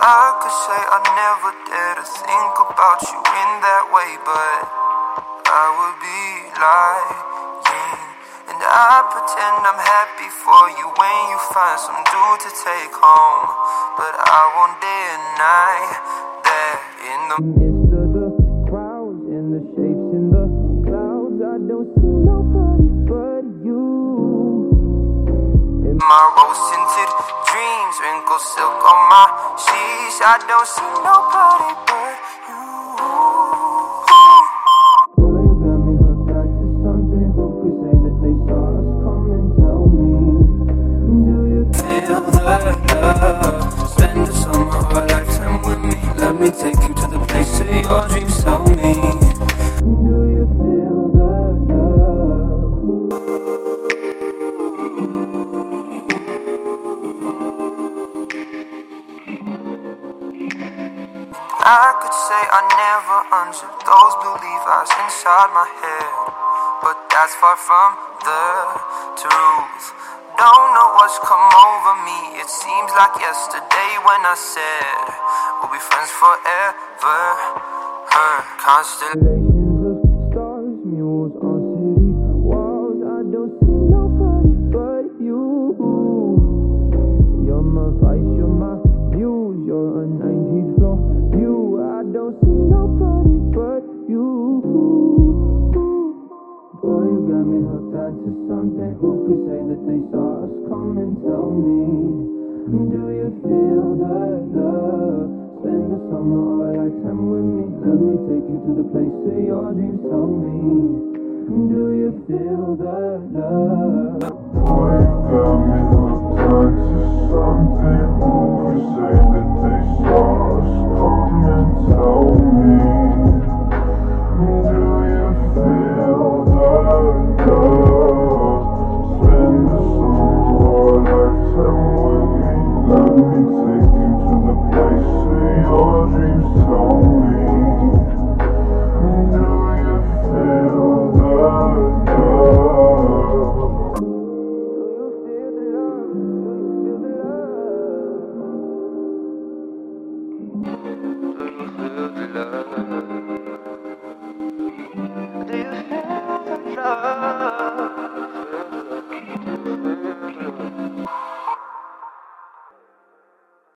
I could say I never dare to think about you in that way, but I would be lying. And I pretend I'm happy for you when you find some dude to take home. But I won't deny that in the midst of the crowds and the shapes in the clouds, I don't see nobody but you. In my rose tinted dreams, wrinkled silk on my sheets, I don't see nobody but you. You me? Come and tell me. Do you feel the love? Spend the summer or a lifetime with me. Let me take you to the place that your dreams I could say I never unzipped those blue Levi's inside my head, but that's far from the truth. Don't know what's come over me. It seems like yesterday when I said we'll be friends forever. Her constellations onto something. Who could say that they saw us? Come and tell me. Do you feel the love? Spend the summer or a lifetime with me. Let me take you to the place where your dreams tell me. Do you feel the love? Me hooked